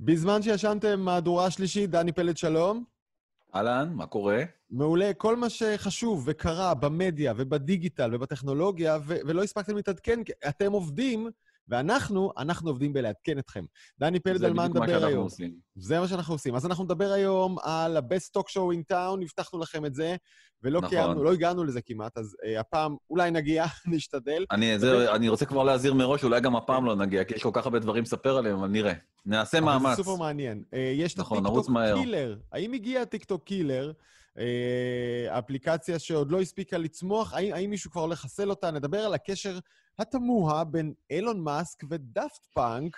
בזמן שישנתם מהדורה השלישית, דני פלד, שלום. אהלן, מה קורה? מעולה. כל מה שחשוב וקרה במדיה ובדיגיטל ובטכנולוגיה, ו- ולא הספקתם להתעדכן, כי אתם עובדים, ואנחנו, אנחנו עובדים בלעדכן אתכם. דני פלד, על מה נדבר היום? זה בדיוק מה שאנחנו עושים. זה מה שאנחנו עושים. אז אנחנו נדבר היום על ה-best talk show in town, הבטחנו לכם את זה, ולא נכון. קיימנו, לא הגענו לזה כמעט, אז uh, הפעם אולי נגיע, נשתדל. אני, זה, אני רוצה כבר להזהיר מראש, אולי גם הפעם לא נגיע, כי יש כל כך הרבה דברים לספר עליהם, אבל נראה. נעשה מאמץ. זה סופר מעניין. Uh, יש את נכון, נרוץ הטיקטוק. killer. האם הגיע הטיקטוק killer? אה, אפליקציה שעוד לא הספיקה לצמוח, האם, האם מישהו כבר הולך לחסל אותה? נדבר על הקשר התמוה בין אילון מאסק ו Daft Punk,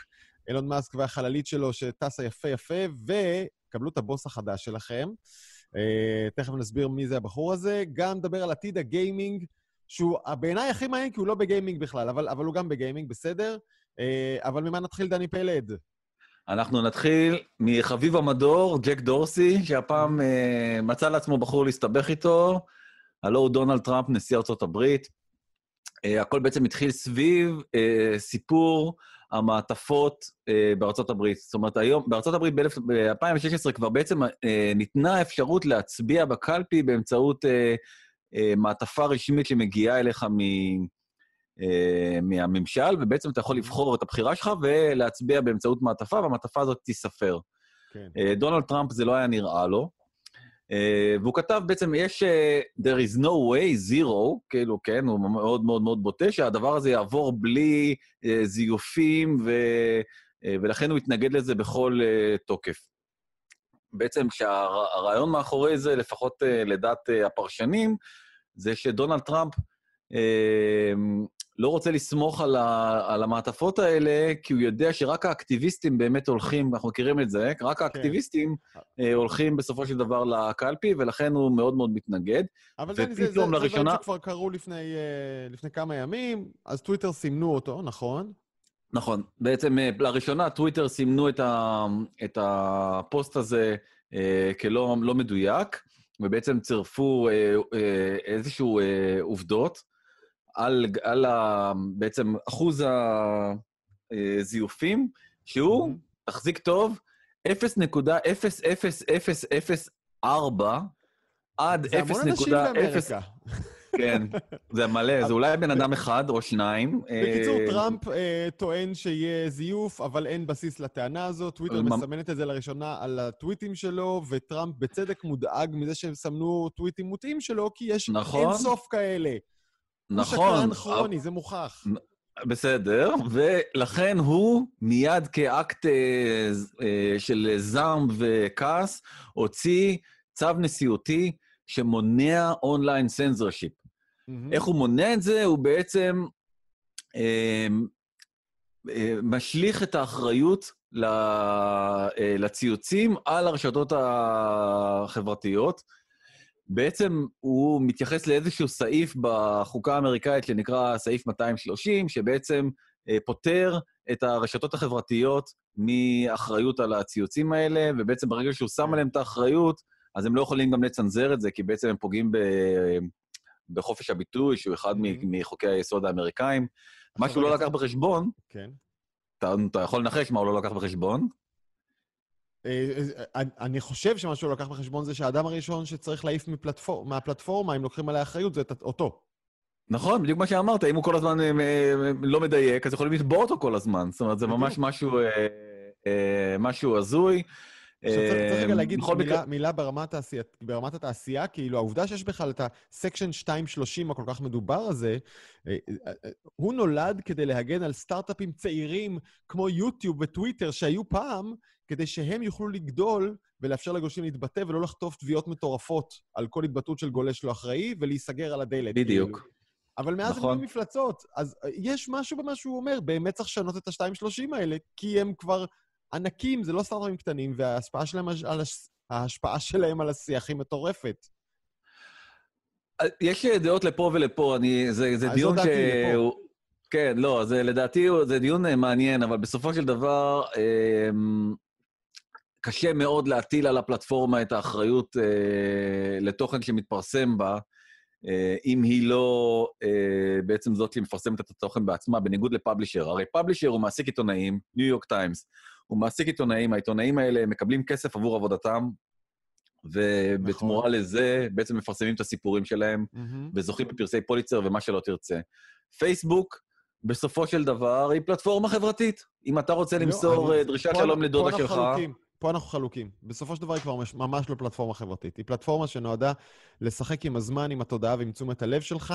אילון מאסק והחללית שלו שטסה יפה יפה, וקבלו את הבוס החדש שלכם. אה, תכף נסביר מי זה הבחור הזה. גם נדבר על עתיד הגיימינג, שהוא בעיניי הכי מעניין, כי הוא לא בגיימינג בכלל, אבל, אבל הוא גם בגיימינג, בסדר? אה, אבל ממה נתחיל, דני פלד? אנחנו נתחיל מחביב המדור, ג'ק דורסי, שהפעם אה, מצא לעצמו בחור להסתבך איתו. הלו הוא דונלד טראמפ, נשיא ארצות הברית. אה, הכל בעצם התחיל סביב אה, סיפור המעטפות אה, בארצות הברית. זאת אומרת, היום, בארצות הברית ב-2016 כבר בעצם אה, ניתנה אפשרות להצביע בקלפי באמצעות אה, אה, מעטפה רשמית שמגיעה אליך מ... אה, מהממשל, ובעצם אתה יכול לבחור את הבחירה שלך ולהצביע באמצעות מעטפה, והמעטפה הזאת תיספר. כן. אה, דונלד טראמפ זה לא היה נראה לו, אה, והוא כתב בעצם, יש there is no way, zero, כאילו, כן, הוא מאוד מאוד מאוד בוטה, שהדבר הזה יעבור בלי זיופים, ו, ולכן הוא התנגד לזה בכל תוקף. בעצם שהרעיון מאחורי זה, לפחות לדעת הפרשנים, זה שדונלד טראמפ לא רוצה לסמוך על, ה, על המעטפות האלה, כי הוא יודע שרק האקטיביסטים באמת הולכים, אנחנו מכירים את זה, רק האקטיביסטים אה, הולכים בסופו של דבר לקלפי, ולכן הוא מאוד מאוד מתנגד. אבל זה, זה, זה לראשונה- דברים שכבר קרו לפני, אה, לפני כמה ימים, אז טוויטר סימנו אותו, נכון? נכון. בעצם אה, לראשונה טוויטר סימנו את, ה, את הפוסט הזה אה, כלא לא מדויק, ובעצם צירפו אה, אה, איזשהו אה, עובדות על, על ה, בעצם אחוז הזיופים, שהוא. תחזיק טוב, 0.00004 עד זה המון אנשים 0.0... באמריקה. כן, זה מלא, זה אולי בן אדם אחד או שניים. בקיצור, אה, טראמפ אה, טוען שיהיה זיוף, אבל אין בסיס לטענה הזאת. טוויטר מסמנת את זה לראשונה על הטוויטים שלו, וטראמפ בצדק מודאג מזה שהם סמנו טוויטים מוטעים שלו, כי יש נכון. אין כאלה. הוא נכון. שקרן כרוני, זה מוכח. בסדר, ולכן הוא מיד כאקט אה, אה, של זעם וכעס, הוציא צו נשיאותי שמונע אונליין סנזורשיפ. מהמם. איך הוא מונע את זה? הוא בעצם אה, אה, משליך את האחריות ל- אה, לציוצים על הרשתות החברתיות. בעצם הוא מתייחס לאיזשהו סעיף בחוקה האמריקאית שנקרא סעיף 230, שבעצם אה, פוטר את הרשתות החברתיות מאחריות על הציוצים האלה, ובעצם ברגע שהוא שם עליהם את האחריות, אז הם לא יכולים גם לצנזר את זה, כי בעצם הם פוגעים ב... בחופש הביטוי, שהוא אחד Mhm. מחוקי היסוד האמריקאים. מה שהוא לא. לקח בחשבון, כן. אתה, אתה יכול לנחש מה הוא לא לקח בחשבון? אה, אה, אני חושב שמה שהוא לקח בחשבון זה שהאדם הראשון שצריך להעיף מפלטפור- מהפלטפורמה, אם לוקחים עליה אחריות, זה אותו. נכון, בדיוק מה שאמרת, אם הוא כל הזמן אה, אה, לא מדייק, אז יכולים לתבוע אותו כל הזמן. זאת אומרת, זה ממש. משהו, אה, אה, הזוי. עכשיו צריך רגע אה, להגיד מילה, ברמת, העשייה, ברמת התעשייה, כאילו העובדה שיש בכלל את ה-Section 230 הכל כך מדובר הזה, אה, אה, אה, הוא נולד כדי להגן על סטארט-אפים צעירים כמו יוטיוב וטוויטר שהיו פעם, כדי שהם יוכלו לגדול ולאפשר לגולשים להתבטא ולא לחטוף תביעות מטורפות על כל התבטאות של גולש לא אחראי ולהיסגר על הדלת. בדיוק. כאילו. אבל מאז הם נכון. נהיו מפלצות. אז אה, יש משהו במה שהוא אומר, באמת צריך לשנות את ה-230 האלה, כי הם כבר ענקים, זה לא סטארט-אפים קטנים, וההשפעה שלהם על, הש... ההשפעה שלהם על השיח היא מטורפת. אה, יש אה, דעות לפה ולפה, אני, זה, זה דיון ש... דעתי, לפה. כן, לא, זה לדעתי, זה דיון מעניין, אבל בסופו של דבר, אה, קשה מאוד להטיל על הפלטפורמה את האחריות אה, לתוכן שמתפרסם בה, אה, אם היא לא אה, בעצם זאת שמפרסמת את התוכן בעצמה, בניגוד לפאבלישר. הרי פאבלישר הוא מעסיק עיתונאים, ניו יורק טיימס. הוא מעסיק עיתונאים, העיתונאים האלה מקבלים כסף עבור עבודתם, ובתמורה נכון. לזה בעצם מפרסמים את הסיפורים שלהם, mm-hmm. וזוכים בפרסי פוליצר ומה שלא תרצה. פייסבוק, בסופו של דבר, היא פלטפורמה חברתית. אם אתה רוצה לא, למסור אני, דרישת שלום לדודה שלך... פה אנחנו חלוקים. בסופו של דבר היא כבר ממש לא פלטפורמה חברתית. היא פלטפורמה שנועדה לשחק עם הזמן, עם התודעה ועם תשומת הלב שלך,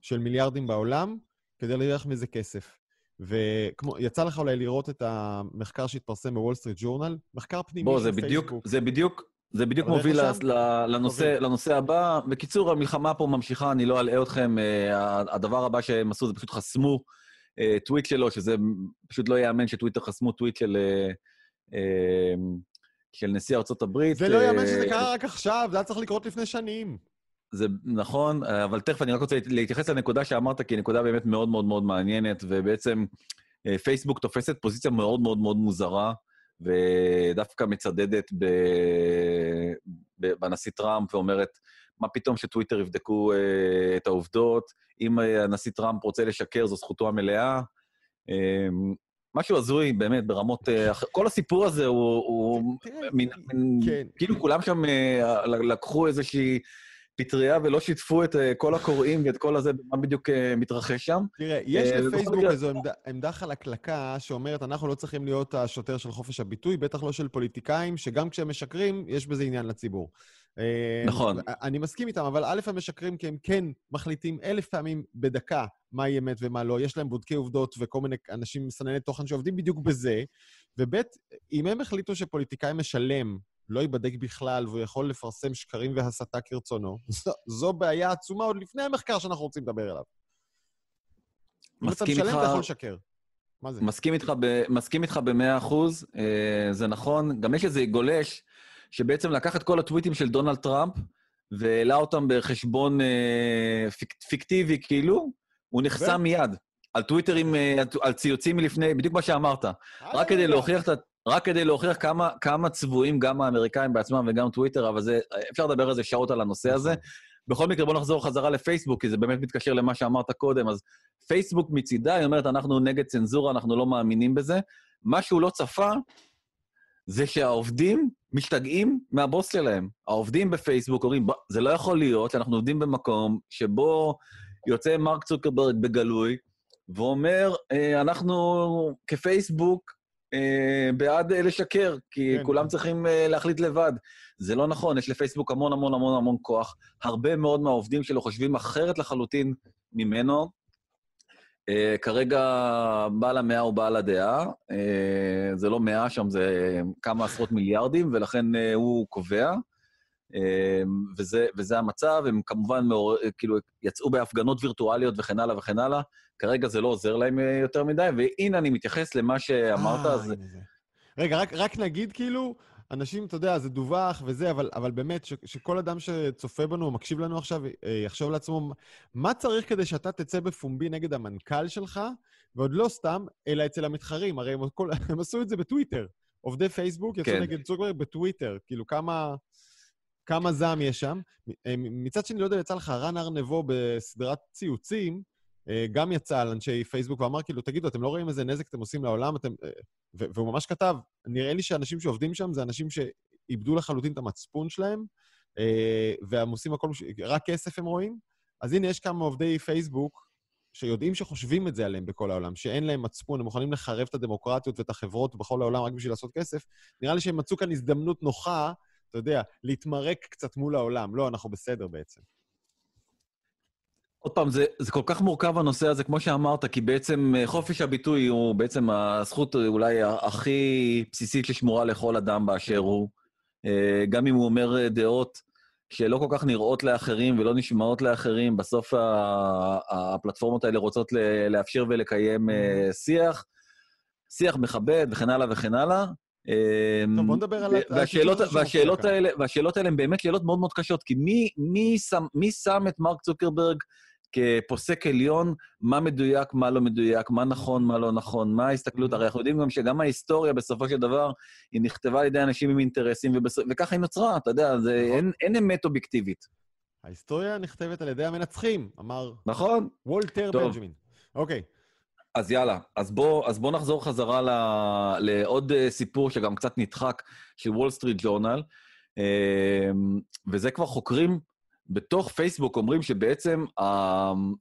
של מיליארדים בעולם, כדי להרוויח מזה כסף. ויצא לך אולי לראות את המחקר שהתפרסם בוול סטריט ג'ורנל? מחקר פנימי בוא, של פייסבוק. בוא, זה בדיוק, זה בדיוק מוביל לנושא, לנושא הבא. בקיצור, המלחמה פה ממשיכה, אני לא אלאה אתכם. אה, הדבר הבא שהם עשו זה פשוט חסמו אה, טוויט שלו, שזה פשוט לא ייאמן שטוויטר חסמו טוויט של... אה, של נשיא ארצות הברית. זה לא ייאמן שזה קרה רק עכשיו, זה היה צריך לקרות לפני שנים. זה נכון, אבל תכף אני רק רוצה להתייחס לנקודה שאמרת, כי היא נקודה באמת מאוד מאוד מאוד מעניינת, ובעצם פייסבוק תופסת פוזיציה מאוד מאוד מאוד מוזרה. ודווקא מצדדת ב... בנשיא טראמפ ואומרת, מה פתאום שטוויטר יבדקו uh, את העובדות? אם הנשיא טראמפ רוצה לשקר, זו זכותו המלאה. Uh, משהו הזוי, באמת, ברמות... Uh, כל הסיפור הזה הוא... כן. כאילו כולם שם uh, לקחו איזושהי פטריה ולא שיתפו את אה, כל הקוראים ואת כל הזה, מה בדיוק אה, מתרחש שם. תראה, יש אה, לפייסבוק איזו עמדה חלקלקה שאומרת, אנחנו לא צריכים להיות השוטר של חופש הביטוי, בטח לא של פוליטיקאים, שגם כשהם משקרים, יש בזה עניין לציבור. נכון. אני מסכים איתם, אבל א', הם משקרים כי הם כן מחליטים אלף פעמים בדקה מהי אמת ומה לא. יש להם בודקי עובדות וכל מיני אנשים מסנני תוכן שעובדים בדיוק בזה. וב', אם הם החליטו שפוליטיקאי משלם לא ייבדק בכלל והוא יכול לפרסם שקרים והסתה כרצונו, זו, זו בעיה עצומה עוד לפני המחקר שאנחנו רוצים לדבר עליו. אם אתה משלם, אתה יכול לשקר. מה זה? מסכים איתך, ב, מסכים איתך במאה אחוז, אה, זה נכון. גם יש איזה גולש שבעצם לקח את כל הטוויטים של דונלד טראמפ והעלה אותם בחשבון אה, פיק, פיקטיבי, כאילו, הוא נחסם מיד. על טוויטרים, אה, על ציוצים מלפני, בדיוק מה שאמרת. רק כדי להוכיח את, רק כדי להוכיח כמה, כמה צבועים גם האמריקאים בעצמם וגם טוויטר, אבל זה, אפשר לדבר על זה שעות על הנושא הזה. נכון. בכל מקרה, בואו נחזור חזרה לפייסבוק, כי זה באמת מתקשר למה שאמרת קודם. אז פייסבוק מצידה, היא אומרת, אנחנו נגד צנזורה, אנחנו לא מאמינים בזה. מה שהוא לא צפה, זה שהעובדים משתגעים מהבוס שלהם. העובדים בפייסבוק אומרים, זה לא יכול להיות שאנחנו עובדים במקום שבו יוצא מרק צוקרברג בגלוי, ואומר, אה, אנחנו כפייסבוק אה, בעד אה, לשקר, כי כן. כולם צריכים אה, להחליט לבד. זה לא נכון, יש לפייסבוק המון המון המון המון כוח. הרבה מאוד מהעובדים שלו חושבים אחרת לחלוטין ממנו. אה, כרגע בעל המאה הוא בעל הדעה. אה, זה לא מאה שם, זה כמה עשרות מיליארדים, ולכן אה, הוא קובע. וזה, וזה המצב, הם כמובן מאור... כאילו יצאו בהפגנות וירטואליות וכן הלאה וכן הלאה. כרגע זה לא עוזר להם יותר מדי, והנה אני מתייחס למה שאמרת, אה, אז... רגע, רק, רק נגיד כאילו, אנשים, אתה יודע, זה דווח וזה, אבל, אבל באמת, ש, שכל אדם שצופה בנו או מקשיב לנו עכשיו אה, יחשוב לעצמו, מה צריך כדי שאתה תצא בפומבי נגד המנכ"ל שלך, ועוד לא סתם, אלא אצל המתחרים, הרי הם, כל, הם עשו את זה בטוויטר. עובדי פייסבוק יצאו כן. נגד צוקברג בטוויטר, כאילו כמה... כמה זעם יש שם. מצד שני, לא יודע, יצא לך רן ארנבו בסדרת ציוצים, אה, גם יצא על אנשי פייסבוק ואמר, כאילו, תגידו, אתם לא רואים איזה נזק אתם עושים לעולם? אתם... אה, והוא ממש כתב, נראה לי שאנשים שעובדים שם זה אנשים שאיבדו לחלוטין את המצפון שלהם, אה, והם עושים הכל, רק כסף הם רואים. אז הנה, יש כמה עובדי פייסבוק שיודעים שחושבים את זה עליהם בכל העולם, שאין להם מצפון, הם מוכנים לחרב את הדמוקרטיות ואת החברות בכל העולם רק בשביל לעשות כסף. נראה לי שהם מצאו כאן הזדמנות נוחה, אתה יודע, להתמרק קצת מול העולם. לא, אנחנו בסדר בעצם. עוד פעם, זה, זה כל כך מורכב הנושא הזה, כמו שאמרת, כי בעצם אה, חופש הביטוי הוא בעצם הזכות אולי הכי בסיסית ששמורה לכל אדם באשר הוא. אה, גם אם הוא אומר אה, דעות שלא כל כך נראות לאחרים ולא נשמעות לאחרים, בסוף הפלטפורמות האלה רוצות לאפשר ולקיים שיח, שיח מכבד וכן הלאה וכן הלאה. טוב, בוא נדבר על... והשאלות, והשאלות, האלה, והשאלות האלה הן באמת שאלות מאוד מאוד קשות, כי מי, מי, שם, מי שם את מרק צוקרברג כפוסק עליון, מה מדויק, מה לא מדויק, מה נכון, מה לא נכון, מה ההסתכלות. הרי אנחנו יודעים גם שגם ההיסטוריה, בסופו של דבר, היא נכתבה על ידי אנשים עם אינטרסים, ובס... וככה היא נוצרה, אתה יודע, זה, נכון. אין, אין אמת אובייקטיבית. ההיסטוריה נכתבת על ידי המנצחים, אמר... נכון. וולטר בנג'מין. אוקיי. אז יאללה, אז בוא, אז בוא נחזור חזרה ל, לעוד אה, סיפור שגם קצת נדחק, של וול סטריט ג'ורנל, וזה כבר חוקרים בתוך פייסבוק אומרים שבעצם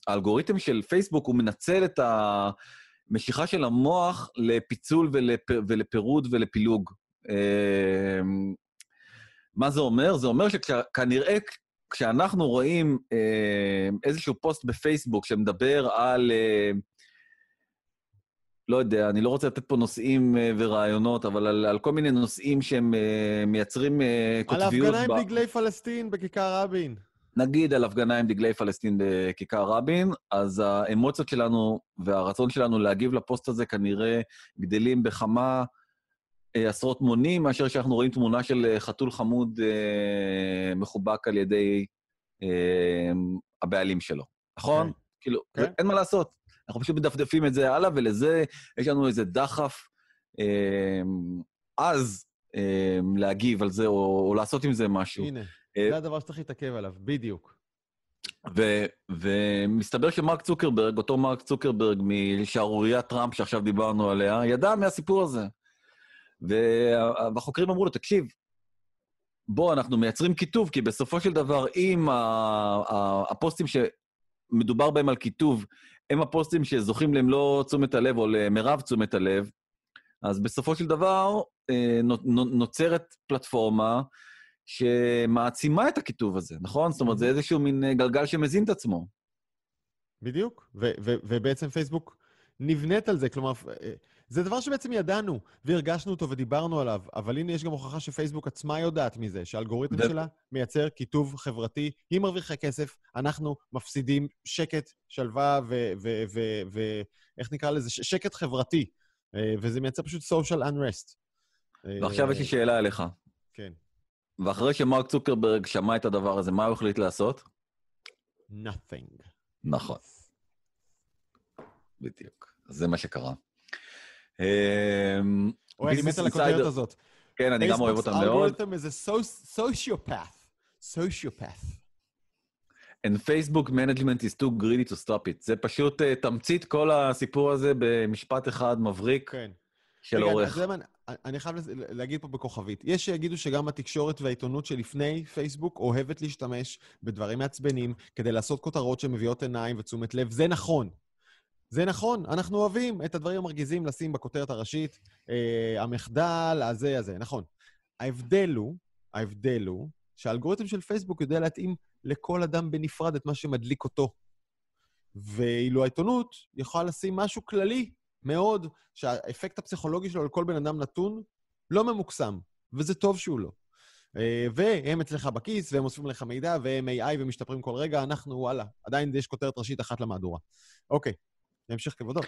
האלגוריתם של פייסבוק הוא מנצל את המשיכה של המוח לפיצול ולפ, ולפירוד ולפילוג. אמ, מה זה אומר? זה אומר שכנראה כשאנחנו רואים אה, איזשהו פוסט בפייסבוק שמדבר על, אה, לא יודע, אני לא רוצה לתת פה נושאים אה, ורעיונות, אבל על, על כל מיני נושאים שהם מייצרים קוטביות... על ההפגנה עם דגלי פלסטין בכיכר רבין. נגיד על הפגנה עם דגלי פלסטין בכיכר רבין, אז האמוציות שלנו והרצון שלנו להגיב לפוסט הזה כנראה גדלים בכמה אה, עשרות מונים, מאשר שאנחנו רואים תמונה של אה, חתול חמוד אה, מחובק על ידי אה, הבעלים שלו, נכון? Okay. כן. כאילו, okay. כן. אין מה לעשות. אנחנו פשוט מדפדפים את זה הלאה, ולזה יש לנו איזה דחף אה, אז אה, להגיב על זה, או, או לעשות עם זה משהו. הנה. אה, זה הדבר שצריך להתעכב עליו, בדיוק. ו- ומסתבר שמרק צוקרברג, אותו מרק צוקרברג משערוריית טראמפ שעכשיו דיברנו עליה, ידע מהסיפור הזה. והחוקרים אמרו לו, תקשיב, בוא, אנחנו מייצרים כיתוב, כי בסופו של דבר, אם הפוסטים שמדובר בהם על כיתוב, הם הפוסטים שזוכים למלוא תשומת הלב או למרב תשומת הלב, אז בסופו של דבר אה, נוצרת פלטפורמה שמעצימה את הכיתוב הזה, נכון? זאת אומרת, זה איזשהו מין אה, גלגל שמזין את עצמו. בדיוק, ו- ו- ובעצם פייסבוק נבנית על זה, כלומר, אה, זה דבר שבעצם ידענו, והרגשנו אותו ודיברנו עליו, אבל הנה יש גם הוכחה שפייסבוק עצמה יודעת מזה, שהאלגוריתם ו... שלה מייצר כיתוב חברתי, היא מרוויחה כסף, אנחנו מפסידים שקט, שלווה ואיך נקרא לזה? שקט חברתי, אה, וזה מייצר פשוט social unrest. ועכשיו יש לי שאלה אליך. כן. ואחרי שמרק צוקרברג שמע את הדבר הזה, מה הוא החליט לעשות? nothing. נכון. בדיוק. זה מה שקרה. אמ, אוי, אני מת על הכותרת הזאת. כן, אני גם אוהב אותה מאוד. אלגוריתם is a sociopath. sociopath. And Facebook management is too greedy to stop it. זה פשוט uh, תמצית כל הסיפור הזה במשפט אחד מבריק כן. של עורך. אני חייב להגיד פה בכוכבית. יש שיגידו שגם התקשורת והעיתונות שלפני פייסבוק אוהבת להשתמש בדברים מעצבנים כדי לעשות כותרות שמביאות עיניים ותשומת לב. זה נכון. זה נכון, אנחנו אוהבים את הדברים המרגיזים לשים בכותרת הראשית, אה, המחדל, הזה, הזה, נכון. ההבדל הוא, ההבדל הוא, שהאלגוריתם של פייסבוק יודע להתאים לכל אדם בנפרד את מה שמדליק אותו. ואילו העיתונות יכולה לשים משהו כללי מאוד, שהאפקט הפסיכולוגי שלו על כל בן אדם נתון לא ממוקסם, וזה טוב שהוא לא. אה, והם אצלך בכיס, והם אוספים לך מידע, והם AI ומשתפרים כל רגע, אנחנו, וואלה, עדיין יש כותרת ראשית אחת למהדורה. אוקיי, להמשך כבודו.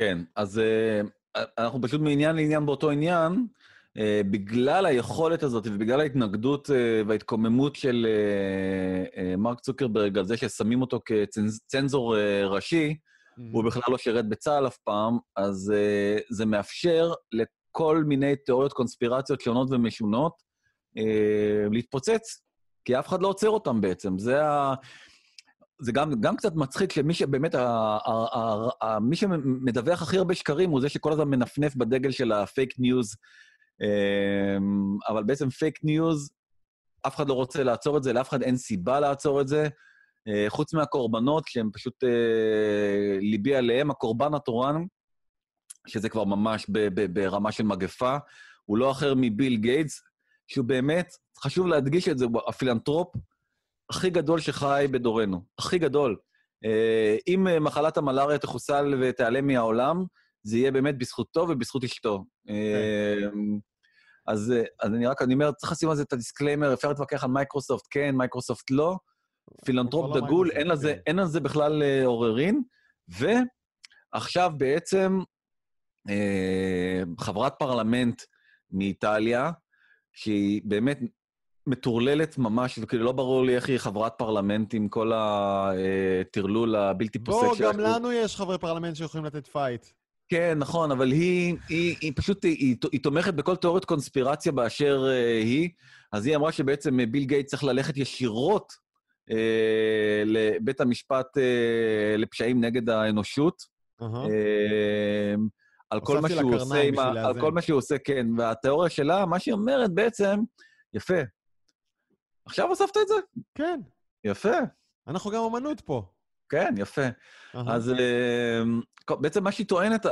כן, אז uh, אנחנו פשוט מעניין לעניין באותו עניין, uh, בגלל היכולת הזאת ובגלל ההתנגדות uh, וההתקוממות של מרק צוקרברג על זה ששמים אותו כצנזור ראשי. הוא בכלל לא שירת בצה"ל אף פעם, אז uh, זה מאפשר לכל מיני תיאוריות קונספירציות שונות ומשונות uh, להתפוצץ, כי אף אחד לא עוצר אותם בעצם. זה ה... זה גם, גם קצת מצחיק שמי שבאמת, ה, ה, ה, ה, מי שמדווח הכי הרבה שקרים הוא זה שכל הזמן מנפנף בדגל של הפייק ניוז, אמ, אבל בעצם פייק ניוז, אף אחד לא רוצה לעצור את זה, לאף אחד אין סיבה לעצור את זה, אה, חוץ מהקורבנות, שהם פשוט אה, ליבי עליהם, הקורבן התורן, שזה כבר ממש ב, ב, ברמה של מגפה, הוא לא אחר מביל גייטס, שהוא באמת, חשוב להדגיש את זה, הוא הפילנטרופ, הכי גדול שחי בדורנו, הכי גדול. אה, אם אה, מחלת המלאריה תחוסל ותיעלם מהעולם, זה יהיה באמת בזכותו ובזכות אשתו. אה, אז, אז אני רק, אני אומר, צריך לשים על זה את ה disclaimer, אפשר להתווכח על מייקרוסופט כן, מייקרוסופט לא. פילנטרופ דגול, אין, לזה, כן. אין על זה בכלל עוררין. ועכשיו בעצם חברת פרלמנט מאיטליה, שהיא באמת מטורללת ממש, וכאילו לא ברור לי איך היא חברת פרלמנט עם כל הטרלול הבלתי פוסק שלה. בוא, גם לנו יש חברי פרלמנט שיכולים לתת fight. כן, נכון, אבל היא, היא, היא פשוט, היא, היא, היא תומכת בכל תיאוריות קונספירציה באשר אה, היא, אז היא אמרה שבעצם ביל גייטס צריך ללכת ישירות לבית המשפט אה, לפשעים נגד האנושות. אמ, על כל מה שהוא עושה עם ה... על. כל מה שהוא עושה, כן. והתיאוריה שלה, מה שהיא אומרת בעצם, יפה. עכשיו הוספת את זה? כן, יפה. אנחנו גם אמנות פה. כן, יפה. אז אמ, בעצם מה שהיא טוענת,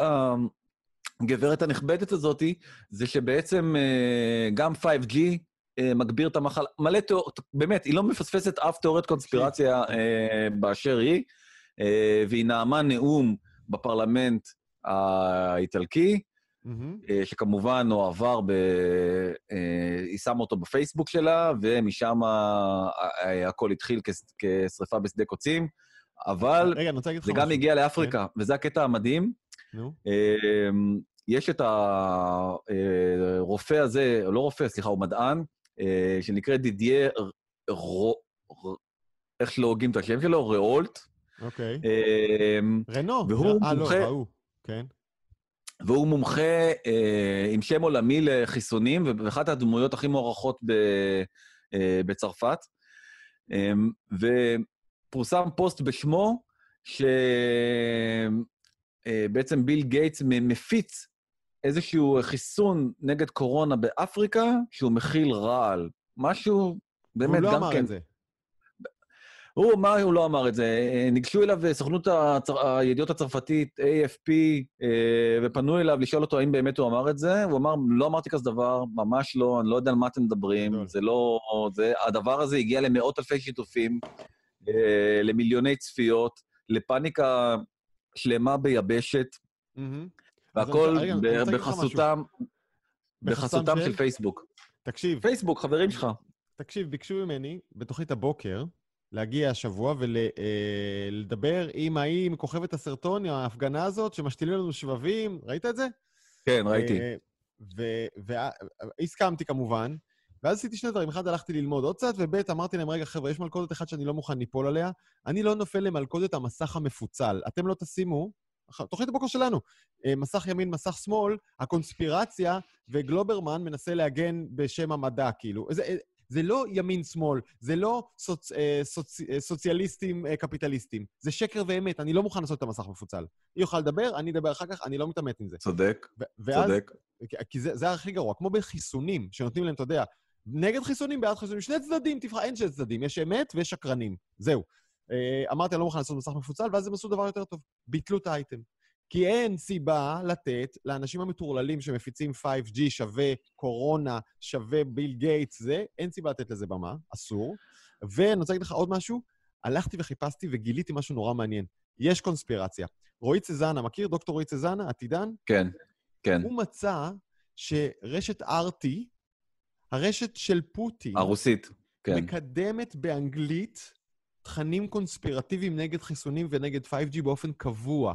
הגברת הנכבדת הזאתי, זה שבעצם אה, גם 5G אה, מגביר את המחלה, מלא תיאוריות, באמת, היא לא מפספסת אף תיאוריית קונספירציה אה, באשר היא, אה, והיא נאמה נאום בפרלמנט האיטלקי. אה, שכמובן הועבר ב... אה, היא שמה אותו בפייסבוק שלה, ומשם הכל התחיל כס- כשרפה בשדה קוצים, אבל רגע, זה משהו. גם הגיע לאפריקה, וזה הקטע המדהים. נו, אמ, יש את הרופא הזה, לא רופא, סליחה, הוא מדען, אה, שנקרא דידיה, רו- איך שלא הוגים את השם שלו? ראולט. אוקיי. אמ, רנו. והוא אה, לא, מומחה- ראו. כן. והוא מומחה אה, עם שם עולמי לחיסונים, ואחת הדמויות הכי מוערכות אה, בצרפת. אה, ופורסם פוסט בשמו, שבעצם ביל גייטס מפיץ איזשהו חיסון נגד קורונה באפריקה, שהוא מכיל רעל. משהו, באמת, הוא לא גם אמר כן... את זה. הוא אמר, הוא לא אמר את זה. ניגשו אליו אה, סוכנות הצר... הידיעות הצרפתית, AFP, אה, ופנו אליו לשאול אותו האם באמת הוא אמר את זה. הוא אמר, לא אמרתי כזה דבר, ממש לא, אני לא יודע על מה אתם מדברים. זה לא... זה, הדבר הזה הגיע למאות אלפי שיתופים, אה, למיליוני צפיות, לפאניקה שלמה ביבשת, מהמם. והכל. בחסותם, בחסותם של? פייסבוק. תקשיב, פייסבוק, חברים שלך. תקשיב, ביקשו ממני בתוכנית הבוקר להגיע השבוע ולדבר עם ההיא מכוכבת הסרטון, ההפגנה הזאת, שמשתילים לנו שבבים, ראית את זה? כן, ראיתי. והסכמתי כמובן, ואז עשיתי שני דברים. אחד, הלכתי ללמוד עוד קצת, וב', אמרתי להם, רגע, חבר'ה, יש מלכודת אחת שאני לא מוכן ליפול עליה. אני לא נופל למלכודת המסך המפוצל. אתם לא תשימו, תוכנית הבוקר שלנו, אה, מסך ימין, מסך שמאל, הקונספירציה, וגלוברמן מנסה להגן בשם המדע, כאילו. זה, אה, זה לא ימין-שמאל, זה לא סוצ, אה, סוצ, אה, סוציאליסטים אה, קפיטליסטים. זה שקר ואמת, אני לא מוכן לעשות את המסך מפוצל. היא יכולה לדבר, אני אדבר אחר כך, אני לא מתעמת עם זה. צודק, ואז, צודק. כי זה, זה הכי גרוע, כמו בחיסונים, שנותנים להם, אתה יודע, נגד חיסונים, בעד חיסונים, שני צדדים, תבחר, אין שני צדדים, יש אמת ויש שקרנים. זהו. אה, אמרתי, אני לא מוכן לעשות מסך מפוצל, ואז הם עשו דבר יותר טוב, ביטלו את האייטם. כי אין סיבה לתת לאנשים המטורללים שמפיצים 5G שווה קורונה, שווה ביל גייטס, זה, אין סיבה לתת לזה במה, אסור. ואני רוצה להגיד לך עוד משהו, הלכתי וחיפשתי וגיליתי משהו נורא מעניין. יש קונספירציה. רועי צזנה, מכיר? דוקטור רועי צזנה, עתידן? כן, כן. הוא מצא שרשת RT, הרשת של פוטין, הרוסית, כן. מקדמת באנגלית תכנים קונספירטיביים נגד חיסונים ונגד 5G באופן קבוע,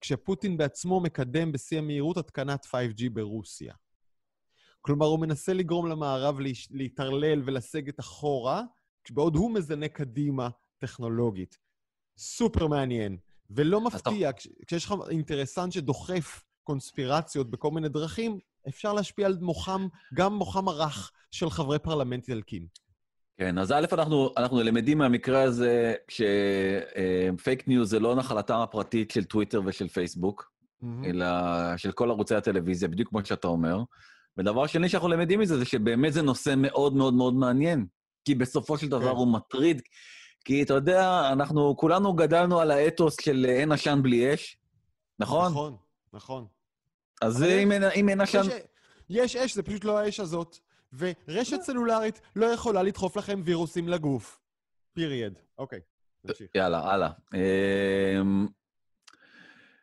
כשפוטין בעצמו מקדם בשיא המהירות התקנת 5G ברוסיה. כלומר, הוא מנסה לגרום למערב להתערלל ולסגת אחורה, בעוד הוא מזנק קדימה טכנולוגית. סופר מעניין. ולא מפתיע, כש- כשיש לך אינטרסנט שדוחף קונספירציות בכל מיני דרכים, אפשר להשפיע על מוחם, גם מוחם הרך של חברי פרלמנט איטלקים. כן, אז א', אנחנו, אנחנו למדים מהמקרה הזה שפייק ניוז זה לא נחלתם הפרטית של טוויטר ושל פייסבוק, אלא של כל ערוצי הטלוויזיה, בדיוק כמו שאתה אומר. ודבר שני שאנחנו למדים מזה, זה שבאמת זה נושא מאוד מאוד מאוד מעניין. כי בסופו של דבר כן. הוא מטריד. כי אתה יודע, אנחנו כולנו גדלנו על האתוס של אין עשן בלי אש, נכון? נכון, נכון. אז אם אין- אם אין עשן... יש אש, זה פשוט לא האש הזאת. ורשת סלולרית לא יכולה לדחוף לכם וירוסים לגוף. פיריד. אוקיי, נמשיך. יאללה, הלאה. אמ,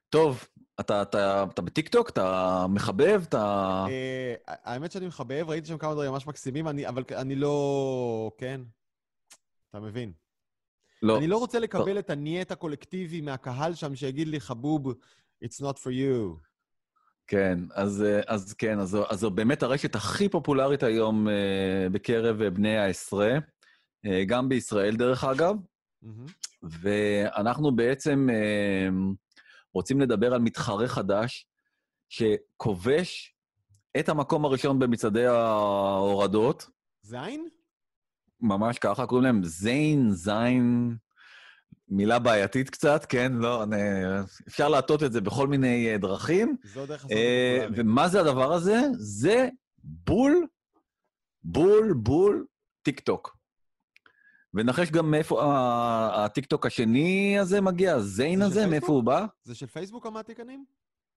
טוב, אתה, אתה, אתה בטיקטוק? אתה מחבב? אתה... אה, האמת שאני מחבב, ראיתי שם כמה דברים ממש מקסימים, אני- אבל אני לא... כן? אתה מבין. לא. אני לא רוצה לקבל את הנייט הקולקטיבי מהקהל שם שיגיד לי, חבוב, it's not for you. כן, אז, אה, אז כן, אז, אז זו באמת הרשת הכי פופולרית היום אה, בקרב אה, בני העשרה, גם בישראל דרך אגב, מהמם. ואנחנו בעצם רוצים לדבר על מתחרה חדש שכובש את המקום הראשון במצעדי ההורדות, זין? ממש ככה, קוראים להם זיין, זין, מילה בעייתית קצת, כן? לא, אני, אפשר להטות את זה בכל מיני דרכים. זו דרך לעשות אה, ומה זה הדבר הזה? זה בול, בול, בול טיק טוק. ונחש גם מאיפה הטיקטוק השני הזה מגיע, הזיין הזה, מאיפה הוא בא? זה של פייסבוק המעתיקנים?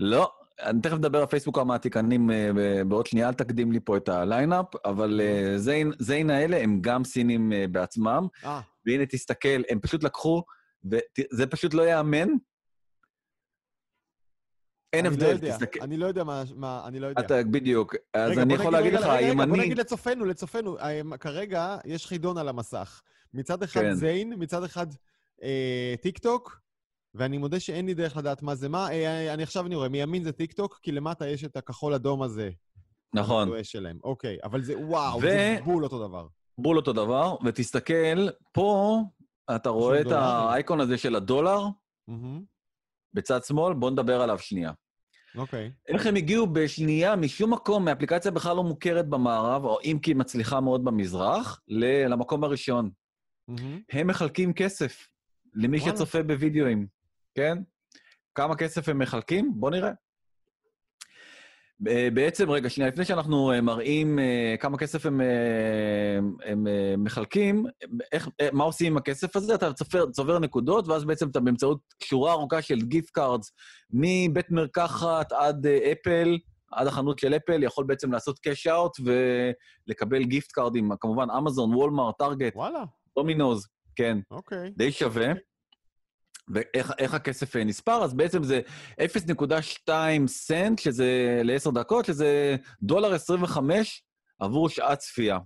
לא, אני תכף אדבר על פייסבוק המעתיקנים אה, בעוד שנייה, אל תקדים לי פה את ה lineup, אבל אה, Zynn, Zynn האלה הם גם סינים אה, בעצמם. אה. והנה, תסתכל, הם פשוט לקחו, וזה פשוט לא ייאמן. אין הבדל, לא תסתכל. אני לא יודע מה, אני לא יודע. אתה, בדיוק. אז רגע, אני יכול להגיד לך, אם אני... בוא נגיד לצופינו, לצופינו, כרגע יש חידון על המסך. מצד אחד כן. זיין, מצד אחד אה, טיק טוק, ואני מודה שאין לי דרך לדעת מה זה מה. אה, אני עכשיו אני רואה, מימין זה טיק טוק, כי למטה יש את הכחול-אדום הזה. נכון. שלהם. אוקיי, אבל זה, וואו, ו... זה בול אותו דבר. בול אותו דבר, ותסתכל, פה אתה רואה את האייקון הזה של הדולר. בצד שמאל, בוא נדבר עליו שנייה. אוקיי. Okay. איך הם הגיעו בשנייה, משום מקום, מאפליקציה בכלל לא מוכרת במערב, או אם כי מצליחה מאוד במזרח, למקום הראשון. Mm-hmm. הם מחלקים כסף למי וואלה. שצופה בווידאוים, כן? כמה כסף הם מחלקים? בואו נראה. בעצם, רגע, שנייה, לפני שאנחנו אה, מראים אה, כמה כסף הם, הם מחלקים, איך, מה עושים עם הכסף הזה? אתה צופר, צובר נקודות, ואז בעצם אתה באמצעות שורה ארוכה של gift cards, מבית מרקחת עד אפל, עד החנות של אפל, יכול בעצם לעשות cash out ולקבל gift card ים, כמובן אמזון, וולמארט, טארגט. וואלה. דומינוז, כן. אוקיי. די שווה. ואיך הכסף אה, נספר? אז בעצם זה 0.2 סנט, שזה ל-10 דקות, שזה דולר 25 עבור שעת צפייה.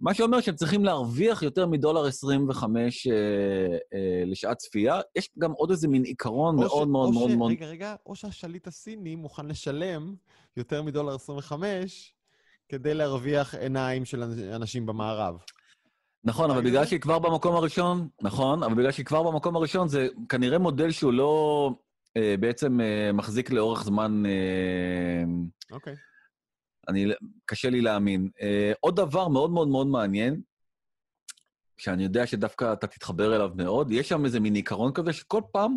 מה שאומר שהם צריכים להרוויח יותר מדולר 25 אה, אה, לשעת צפייה. יש גם עוד איזה מין עיקרון מאוד ש, מאוד מאוד מאוד... רגע, רגע, או שהשליט הסיני מוכן לשלם יותר מדולר 25 כדי להרוויח עיניים של אנשים במערב. נכון, אבל בגלל שהיא כבר במקום הראשון, נכון, אבל בגלל שהיא כבר במקום הראשון, זה כנראה מודל שהוא לא אה, בעצם אה, מחזיק לאורך זמן... אה, אוקיי. אה, okay. אני, קשה לי להאמין. אה, עוד דבר מאוד מאוד מאוד מעניין, שאני יודע שדווקא אתה תתחבר אליו מאוד, יש שם איזה מין עיקרון כזה שכל פעם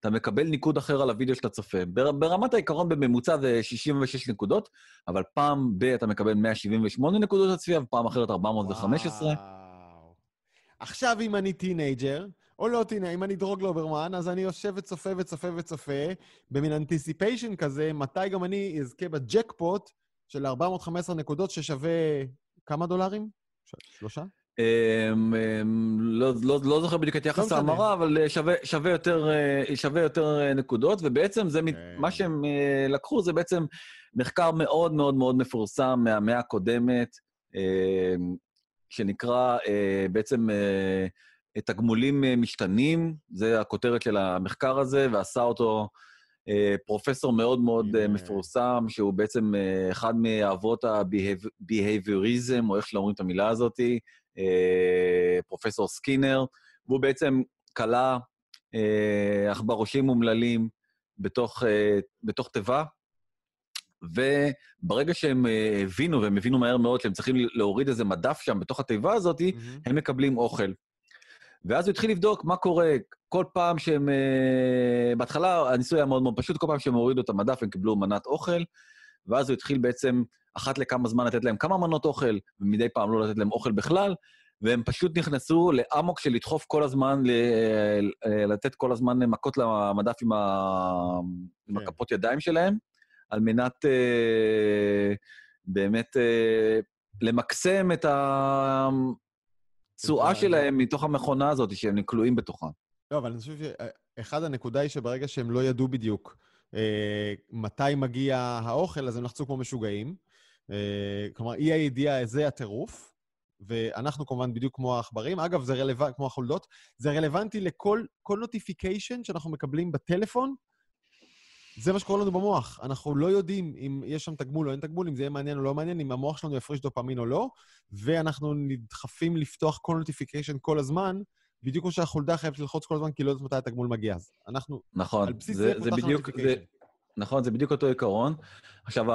אתה מקבל ניקוד אחר על הוידאו שאתה צופה. ברמת העיקרון בממוצע זה 66 נקודות, אבל פעם ב- אתה מקבל 178 נקודות הצפייה, ופעם אחרת 415. וואו. עכשיו, אם אני teenager, או לא teenager, אם אני דרוג לוברמן, אז אני יושב וצופה וצופה וצופה, במין anticipation כזה, מתי גם אני אזכה בג'קפוט של 415 נקודות ששווה כמה דולרים? שלושה? אמ, אמ, לא, לא, לא זוכר בדיוק את יחס לא ההמרה, אבל אה, שווה, שווה, יותר, אה, שווה יותר אה, נקודות, ובעצם זה, כן. מה שהם לקחו זה בעצם מחקר מאוד מאוד מאוד מפורסם מהמאה הקודמת, אמ, שנקרא אה, בעצם אה, תגמולים משתנים, זה הכותרת של המחקר הזה, ועשה אותו אה, פרופסור מאוד מאוד אה, מפורסם, שהוא בעצם אה, אחד מאבות ה-behaviorism, או איך שלא אומרים את המילה הזאת, אה, פרופסור סקינר, והוא בעצם כלה אה, עכברושים אומללים בתוך, אה, בתוך תיבה, וברגע שהם אה, הבינו, והם הבינו מהר מאוד שהם צריכים להוריד איזה מדף שם בתוך התיבה הזאת, mm-hmm. הם מקבלים אוכל. ואז הוא התחיל לבדוק מה קורה כל פעם שהם... אה, בהתחלה הניסוי היה מאוד מאוד פשוט, כל פעם שהם הורידו את המדף הם קיבלו מנת אוכל, ואז הוא התחיל בעצם אחת לכמה זמן לתת להם כמה מנות אוכל, ומדי פעם לא לתת להם אוכל בכלל, והם פשוט נכנסו לאמוק של לדחוף כל הזמן, אה, לתת כל הזמן מכות למדף עם, ה... כן. עם הכפות ידיים שלהם. על מנת אה, באמת אה, למקסם את התשואה שלהם מתוך המכונה הזאת, שהם כלואים בתוכה. לא, אבל אני חושב שאחד הנקודה היא שברגע שהם לא ידעו בדיוק אה, מתי מגיע האוכל, אז הם לחצו כמו משוגעים. אה, כלומר, אי הידיעה זה הטירוף, ואנחנו כמובן בדיוק כמו העכברים. אגב, זה רלוונטי, כמו החולדות, זה רלוונטי לכל notification שאנחנו מקבלים בטלפון, זה מה שקורה לנו במוח. אנחנו לא יודעים אם יש שם תגמול או אין תגמול, אם זה יהיה מעניין או לא מעניין, אם המוח שלנו יפריש דופמין או לא, ואנחנו נדחפים לפתוח כל notification כל הזמן, בדיוק כמו שהחולדה חייבת ללחוץ כל הזמן, כי לא יודעת מתי התגמול מגיע. אז אנחנו, נכון, על בסיס זה, זה פותחנו notification. נכון, זה בדיוק אותו עיקרון. עכשיו,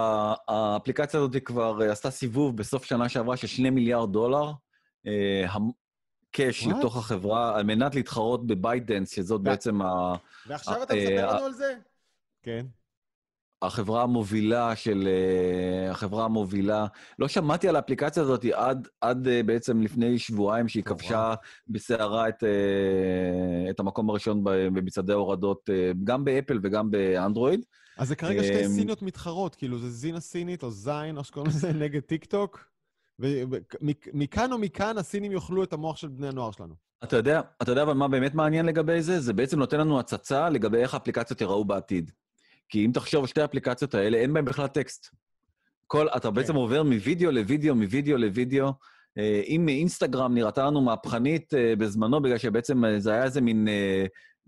האפליקציה הזאת כבר עשתה סיבוב בסוף שנה שעברה של 2 מיליארד דולר. אה, cash What? לתוך החברה, על מנת להתחרות ב ByteDance, שזאת בעצם ה... ועכשיו אה, אתה מספר אה, לנו על זה? כן. החברה המובילה של... אה, החברה המובילה. לא שמעתי על האפליקציה הזאת עד, עד אה, בעצם לפני שבועיים, שהיא. כבשה בסערה את, אה, את המקום הראשון במצעדי ההורדות, גם באפל וגם באנדרואיד. אז זה כרגע שתי אמ, סיניות מתחרות, כאילו זה זינה סינית או זין, או שקוראים לזה, נגד טיק טוק. ומכאן או מכאן הסינים יאכלו את המוח של בני הנוער שלנו. אתה יודע, אתה יודע אבל מה באמת מעניין לגבי זה? זה בעצם נותן לנו הצצה לגבי איך האפליקציות ייראו בעתיד. כי אם תחשוב על שתי האפליקציות האלה, אין בהן בכלל טקסט. כל, אתה בעצם עובר מווידאו לוידאו, מווידאו לוידאו. אה, אם אינסטגרם נראתה לנו מהפכנית אה, בזמנו, בגלל שבעצם אה, זה היה איזה מין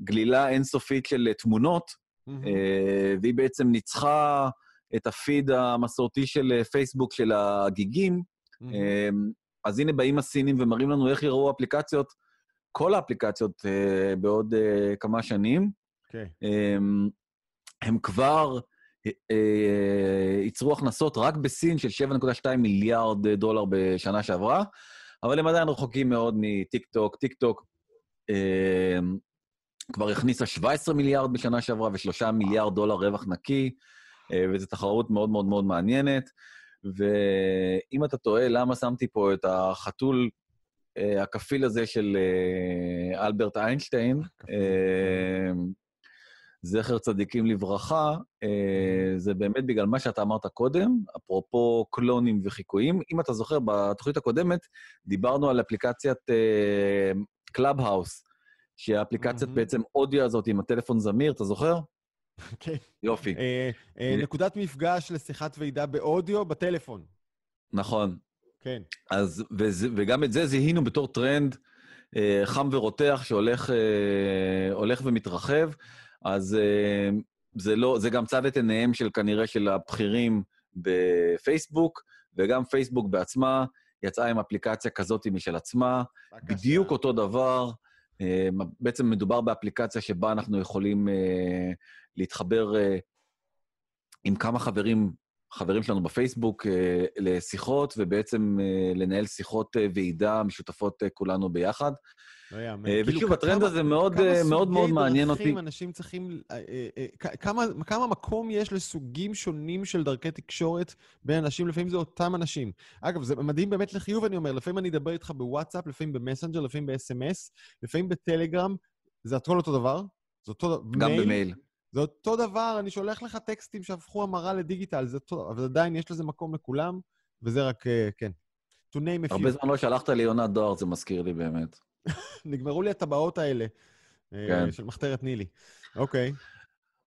גלילה אינסופית של תמונות, אה, והיא בעצם ניצחה את הפיד המסורתי של פייסבוק של הגיגים. אמ, אז הנה באים הסינים ומראים לנו איך יראו אפליקציות, כל האפליקציות בעוד כמה שנים. אוקיי. הם כבר אה, אה, ייצרו הכנסות רק בסין של 7.2 מיליארד דולר בשנה שעברה, אבל הם עדיין רחוקים מאוד מטיק טוק. טיק טוק אה, כבר הכניסה 17 מיליארד בשנה שעברה ו-3 מיליארד דולר רווח נקי, וזו תחרות מאוד מאוד מאוד מעניינת. ואם אתה תוהה למה שמתי פה את החתול הכפיל הזה של אלברט איינשטיין. אה, זכר צדיקים לברכה, אה, זה באמת בגלל מה שאתה אמרת קודם, אפרופו קלונים וחיקויים. אם אתה זוכר, בתוכנית הקודמת דיברנו על אפליקציית קלאב האוס, שהאפליקציית מהמם. בעצם אודיו הזאת עם הטלפון זמיר, אתה זוכר? כן. יופי. אה, אה, נקודת מפגש לשיחת ועידה באודיו בטלפון. נכון. כן. אז, וגם את זה זיהינו בתור טרנד אה, חם ורותח שהולך אה, הולך ומתרחב, אז אה, זה, לא, זה גם צד את עיניהם של כנראה של הבכירים בפייסבוק, וגם פייסבוק בעצמה יצאה עם אפליקציה כזאת משל עצמה, בבקשה. בדיוק אותו דבר. אה, בעצם מדובר באפליקציה שבה אנחנו יכולים אה, להתחבר עם כמה חברים, חברים שלנו בפייסבוק לשיחות, ובעצם לנהל שיחות ועידה משותפות כולנו ביחד. לא יאמן. אה, כאילו, ושוב, הטרנד כמה- הזה מאוד, כמה אה, מאוד מאוד סוגי מעניין דרכים אותי. אנשים צריכים... אה, אה, אה, כ- כמה, כמה מקום יש לסוגים שונים של דרכי תקשורת בין אנשים, לפעמים זה אותם אנשים. אגב, זה מדהים באמת לחיוב, אני אומר, לפעמים אני אדבר איתך בוואטסאפ, לפעמים במסנג'ר, לפעמים ב-SMS, לפעמים בטלגרם, זה הכל אותו דבר. זה אותו... גם מייל, במייל. זה אותו דבר, אני שולח לך טקסטים שהפכו המרה לדיגיטל, זה אותו... אבל עדיין יש לזה מקום לכולם, וזה רק, אה, כן. To name a הרבה few. זמן לא שלחת לי יונת דואר, זה מזכיר לי באמת. נגמרו לי הטבעות האלה אה, כן. של מחתרת נילי. אוקיי.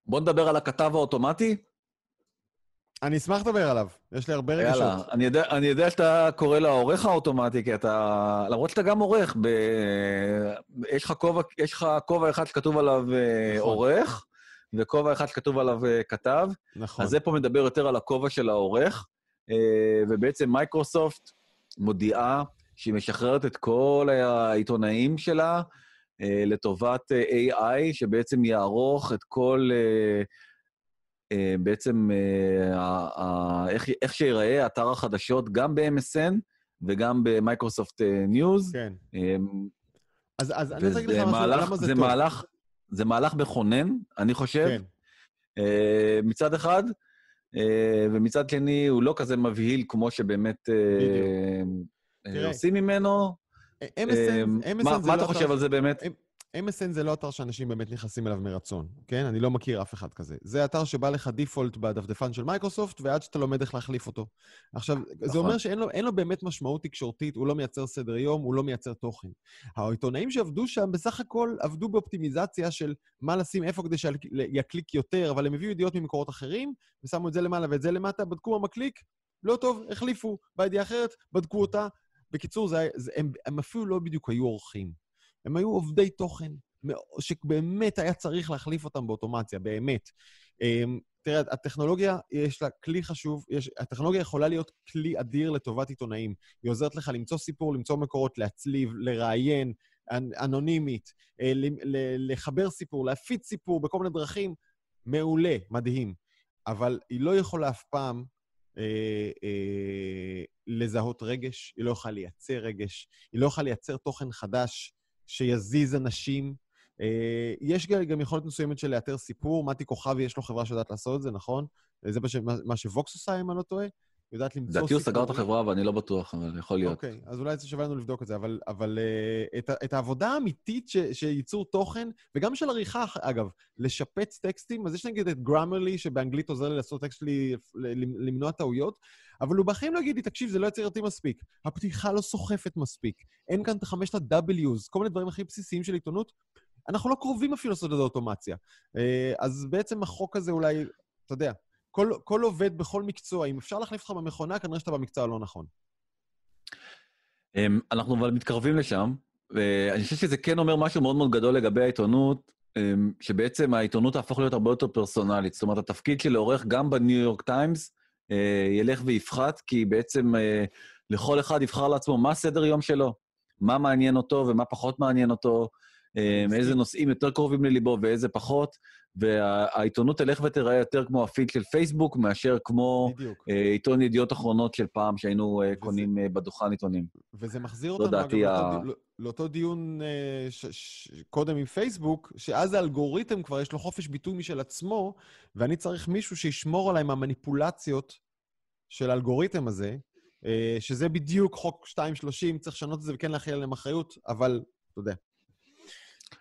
בוא נדבר על הכתב האוטומטי. אני אשמח לדבר עליו, יש לי הרבה רגשות. יאללה, אני יודע, אני יודע שאתה קורא לעורך האוטומטי, כי אתה... למרות שאתה גם עורך, ב... יש לך כובע, יש לך כובע אחד שכתוב עליו אה, נכון. עורך, וכובע אחד שכתוב עליו אה, כתב. נכון. אז זה פה מדבר יותר על הכובע של העורך, ובעצם מייקרוסופט מודיעה שהיא משחררת את כל העיתונאים שלה אה, לטובת אה, AI, שבעצם יערוך את כל... אה, אה, בעצם אה, איך, איך שיראה אתר החדשות גם ב-MSN וגם במייקרוסופט ניוז. כן. אה, אז, אז אני רוצה להגיד לך משהו, למה זה, זה טוב. מהלך, זה מהלך מכונן, אני חושב. כן. אה, מצד אחד, אה, ומצד שני, הוא לא כזה מבהיל כמו שבאמת תראה, עושים ממנו. MSN, אה, מה זה לא אתה חושב על זה באמת? MSN זה לא אתר שאנשים באמת נכנסים אליו מרצון, כן? אני לא מכיר אף אחד כזה. זה אתר שבא לך default בדפדפן של מייקרוסופט, ועד שאתה לומד איך להחליף אותו. עכשיו, זה נכון. אומר שאין לו, לו באמת משמעות תקשורתית, הוא לא מייצר סדר יום, הוא לא מייצר תוכן. העיתונאים שעבדו שם בסך הכל עבדו באופטימיזציה של מה לשים איפה כדי שיקליק יותר, אבל הם הביאו ידיעות ממקורות אחרים, ושמו את זה למעלה ואת זה למטה, בדקו מה מקליק, לא טוב, החליפו. בידיעה אחרת, בדקו אותה. בקיצור, זה, זה, הם, הם אפילו לא בדיוק היו אורחים. הם היו עובדי תוכן, שבאמת היה צריך להחליף אותם באוטומציה, באמת. אמ, תראה, הטכנולוגיה, יש לה כלי חשוב, יש, הטכנולוגיה יכולה להיות כלי אדיר לטובת עיתונאים. היא עוזרת לך למצוא סיפור, למצוא מקורות, להצליב, לראיין, אנ- אנונימית, אה, לחבר סיפור, להפיץ סיפור בכל מיני דרכים. מעולה, מדהים. אבל היא לא יכולה אף פעם אה, אה, לזהות רגש, היא לא יכולה לייצר רגש, היא לא יכולה לייצר תוכן חדש שיזיז אנשים. אה, יש גם יכולת מסוימת של לאתר סיפור. מתי כוכבי, יש לו חברה שיודעת לעשות את זה, נכון? זה מה, ש, מה שוווקס עושה, אם אני לא טועה. יודעת למצוא סיפורים. לדעתי הוא סגר את החברה, ואני לא בטוח, אבל יכול להיות. אוקיי, אז אולי זה שווה לנו לבדוק את זה, אבל, אבל uh, את, את העבודה האמיתית ש, שייצור תוכן, וגם של עריכה, אגב, לשפץ טקסטים, אז יש נגיד את גרמרלי, שבאנגלית עוזר לי לעשות טקסט שלי, למנוע טעויות, אבל הוא בחיים לא יגיד לי, תקשיב, זה לא יצירתי מספיק. הפתיחה לא סוחפת מספיק. אין כאן את החמשת ה-W's, כל מיני דברים הכי בסיסיים של עיתונות. אנחנו לא קרובים אפילו לעשות את האוטומציה. Uh, אז בעצם החוק הזה אולי, אתה יודע, כל, כל עובד בכל מקצוע, אם אפשר להחליף אותך במכונה, כנראה שאתה במקצוע הלא נכון. אמ, אנחנו אבל מתקרבים לשם, ואני חושב שזה כן אומר משהו מאוד מאוד גדול לגבי העיתונות, אמ, שבעצם העיתונות תהפוך להיות הרבה יותר פרסונלית. זאת אומרת, התפקיד של לעורך גם בניו יורק טיימס אה, ילך ויפחת, כי בעצם אה, לכל אחד יבחר לעצמו מה סדר יום שלו, מה מעניין אותו ומה פחות מעניין אותו, אמ, איזה נושאים יותר קרובים לליבו ואיזה פחות. והעיתונות תלך ותראה יותר כמו הפיד של פייסבוק, מאשר כמו בדיוק. אה, עיתון ידיעות אחרונות של פעם שהיינו אה, וזה, קונים אה, בדוכן עיתונים. וזה מחזיר אותנו, אגב, ה... לאותו, לאותו דיון ש, ש, קודם עם פייסבוק, שאז האלגוריתם כבר יש לו חופש ביטוי משל עצמו, ואני צריך מישהו שישמור עליי מהמניפולציות של האלגוריתם הזה, שזה בדיוק חוק 230, צריך לשנות את זה וכן להכיל עליהם אחריות, אבל, אתה יודע,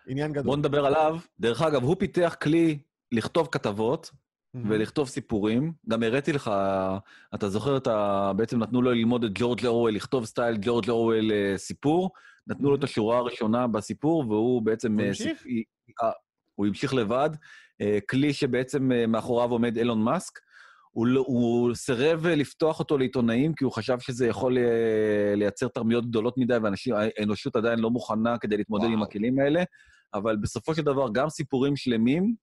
עניין גדול. בוא נדבר עליו. דרך אגב, הוא פיתח כלי לכתוב כתבות mm-hmm. ולכתוב סיפורים. גם הראיתי לך, אתה זוכר, אתה, בעצם נתנו לו ללמוד את ג'ורג' לאורוול, לכתוב סטייל ג'ורג' לאורוול אה, סיפור. נתנו mm-hmm. לו את השורה הראשונה בסיפור, והוא בעצם... הוא אה, המשיך? אה, הוא המשיך לבד. כלי שבעצם מאחוריו עומד אילון מאסק. הוא, לא, הוא סירב לפתוח אותו לעיתונאים, כי הוא חשב שזה יכול לייצר תרמיות גדולות מדי, והאנושות עדיין לא מוכנה כדי להתמודד וואו. עם הכלים האלה. אבל בסופו של דבר, גם סיפורים שלמים,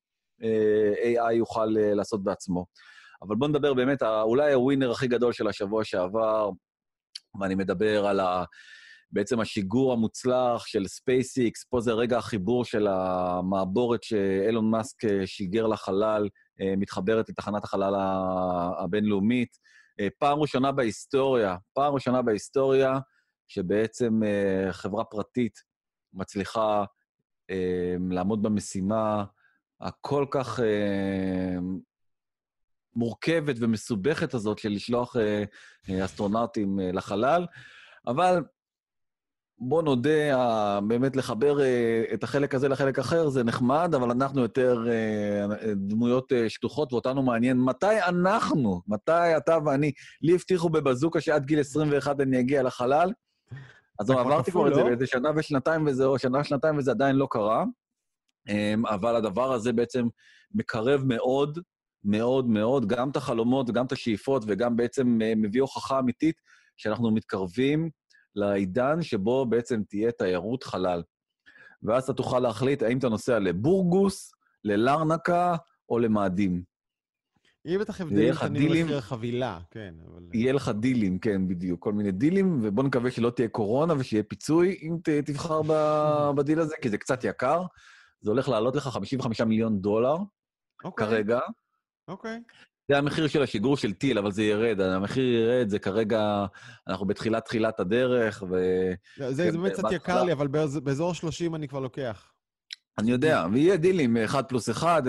אה, AI יוכל אה, לעשות בעצמו. אבל בואו נדבר באמת, אולי הווינר הכי גדול של השבוע שעבר, ואני מדבר על ה... בעצם השיגור המוצלח של SpaceX, פה זה רגע החיבור של המעבורת שאילון מאסק אה, שיגר לחלל, מתחברת לתחנת החלל הבינלאומית. פעם ראשונה בהיסטוריה, פעם ראשונה בהיסטוריה, שבעצם חברה פרטית מצליחה לעמוד במשימה הכל כך מורכבת ומסובכת הזאת של לשלוח אה, אה, אסטרונאוטים אה, לחלל, אבל בוא נודה, באמת לחבר את החלק הזה לחלק אחר זה נחמד, אבל אנחנו יותר דמויות שטוחות, ואותנו מעניין מתי אנחנו, מתי אתה ואני, לי הבטיחו בבזוקה שעד גיל 21 אני אגיע לחלל, אז עברתי כבר את זה באיזה שנה ושנתיים וזה, או שנה, שנתיים וזה עדיין לא קרה, אמ, אבל הדבר הזה בעצם מקרב מאוד, מאוד מאוד, גם את החלומות וגם את השאיפות, וגם בעצם אה, מביא הוכחה אמיתית שאנחנו מתקרבים לעידן שבו בעצם תהיה תיירות חלל. ואז אתה תוכל להחליט האם אתה נוסע לבורגוס, ללרנקה או למאדים. יהיה בטח הבדלים קטנים במחיר החבילה, כן, אבל... יהיה לך דילים, כן, בדיוק. כל מיני דילים, ובוא נקווה שלא תהיה קורונה ושיהיה פיצוי אם תבחר בדיל הזה, כי זה קצת יקר. זה הולך לעלות לך 55 מיליון דולר okay. אוקיי. כרגע. אוקיי. Okay. זה המחיר של השיגור של טיל, אבל זה ירד. המחיר ירד, זה כרגע, אנחנו בתחילת תחילת הדרך, ו... זה, זה באמת קצת יקר לי, אבל באזור 30 אני כבר לוקח. אני יודע, ויהיה דילים, אחד פלוס אחד,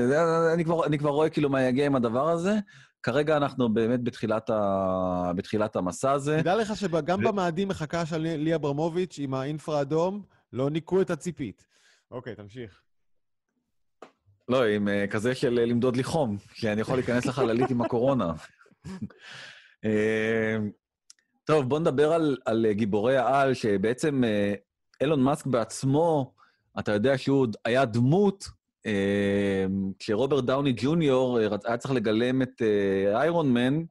אני כבר, אני כבר רואה כאילו מה יגיע עם הדבר הזה. כרגע אנחנו באמת בתחילת, ה... בתחילת המסע הזה. תדע לך שגם ו... במאדים מחכה של לי אברמוביץ' עם האינפרה אדום, לא ניקו את הציפית. אוקיי, תמשיך. לא, עם uh, כזה של uh, למדוד לי חום, כי אני יכול להיכנס לחללית עם הקורונה. uh, טוב, בואו נדבר על, על גיבורי העל, שבעצם uh, אילון מאסק בעצמו, אתה יודע שהוא היה דמות, uh, כשרוברט דאוני ג'וניור היה צריך לגלם את איירון uh, מן,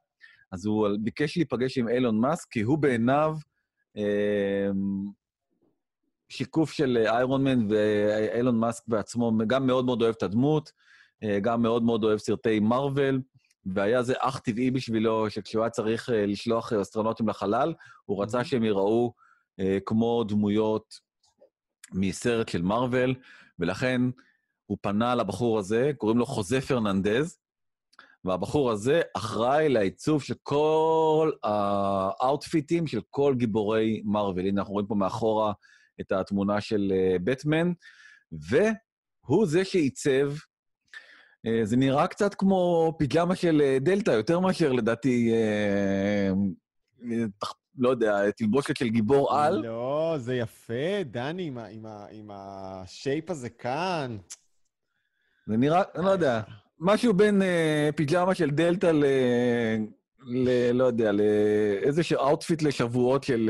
אז הוא ביקש להיפגש עם אילון מאסק, כי הוא בעיניו uh, שיקוף של איירון מן ואילון מאסק בעצמו, גם מאוד מאוד אוהב את הדמות, אה, גם מאוד מאוד אוהב סרטי מארוול, והיה זה אך טבעי בשבילו שכשהוא היה צריך אה, לשלוח אסטרונאוטים לחלל, הוא רצה שהם ייראו אה, כמו דמויות מסרט של מארוול, ולכן הוא פנה לבחור הזה, קוראים לו חוזה פרננדז, והבחור הזה אחראי לעיצוב של כל האאוטפיטים של כל גיבורי מארוול. הנה, אנחנו רואים פה מאחורה את התמונה של בטמן, והוא זה שעיצב אה, זה נראה קצת כמו פיג'מה של אה, דלתא, יותר מאשר לדעתי, אה, לא יודע, תלבושת של גיבור על. לא, זה יפה, דני, עם, עם, עם ה shape הזה כאן. זה נראה, אני לא יודע, משהו בין פיג'מה של דלתא ל... ל... לא יודע, לאיזשהו outfit לשבועות של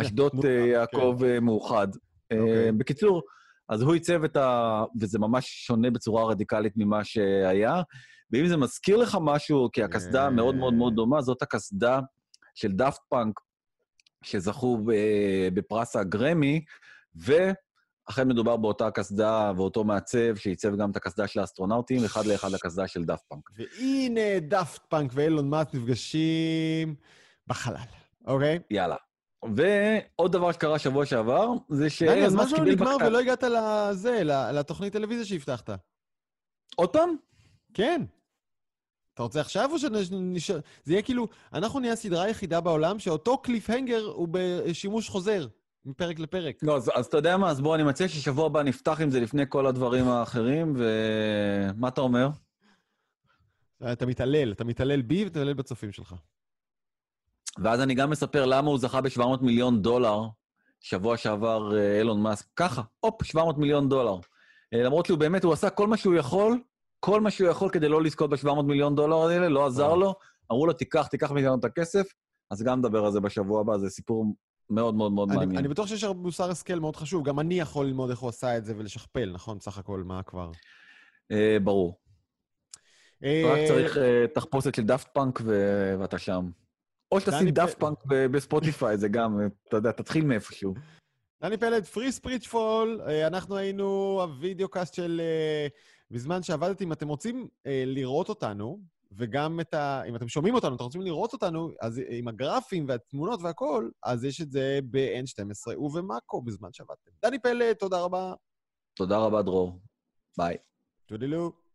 אשדות יעקב כן. מאוחד. אוקיי. בקיצור, אז הוא עיצב את ה... וזה ממש שונה בצורה רדיקלית ממה שהיה. ואם זה מזכיר לך משהו, כי הקסדה מאוד מאוד מאוד דומה, זאת הקסדה של דאפט פאנק, שזכו בפרס הגרמי, ואכן מדובר באותה קסדה ואותו מעצב שעיצב גם את הקסדה של האסטרונאוטים, אחד לאחד לקסדה של דאפט פאנק. והנה דאפט פאנק ואילון מאסק נפגשים בחלל, אוקיי? יאללה. ועוד דבר שקרה שבוע שעבר, זה ש... דני, אז מה שלא נגמר ולא הגעת לזה, לתוכנית טלוויזיה שהבטחת? עוד פעם? כן. אתה רוצה עכשיו או שנשאר... זה יהיה כאילו, אנחנו נהיה הסדרה היחידה בעולם שאותו קליפהנגר הוא בשימוש חוזר, מפרק לפרק. לא, אז, אז אתה יודע מה? אז בוא, אני מציע ששבוע הבא נפתח עם זה לפני כל הדברים האחרים, ומה אתה אומר? אתה מתעלל, אתה מתעלל בי ואתה מתעלל בצופים שלך. ואז אני גם מספר למה הוא זכה ב-700 מיליון דולר שבוע שעבר אה, אילון מאסק. ככה, הופ, 700 מיליון דולר. אה, למרות שהוא באמת, הוא עשה כל מה שהוא יכול, כל מה שהוא יכול כדי לא לזכות ב-700 מיליון דולר האלה, לא עזר לו. אמרו לו, תיקח, תיקח מאיתנו את הכסף, אז גם נדבר על זה בשבוע הבא, זה סיפור מאוד מאוד מאוד אני, מעניין. אני בטוח שיש מוסר השכל מאוד חשוב, גם אני יכול ללמוד איך הוא עשה את זה ולשכפל, נכון? בסך הכל, מה כבר? אה, ברור. אה... רק צריך אה, תחפושת של דאפט פאנק ואתה שם. או שתשים דאפט פאנק בספוטיפיי, זה גם, אתה יודע, תתחיל מאיפשהו. דני פלד, פרי ספריצ'פול, אה, אנחנו היינו ה video cast של... אה, בזמן שעבדתי, אם אתם רוצים אה, לראות אותנו, וגם את ה... אם אתם שומעים אותנו, אתם רוצים לראות אותנו, אז עם הגרפים והתמונות והכול, אז יש את זה ב-N12 ובמאקו בזמן שעבדתם. דני פלד, תודה רבה. תודה רבה, דרור. ביי. תודה לו.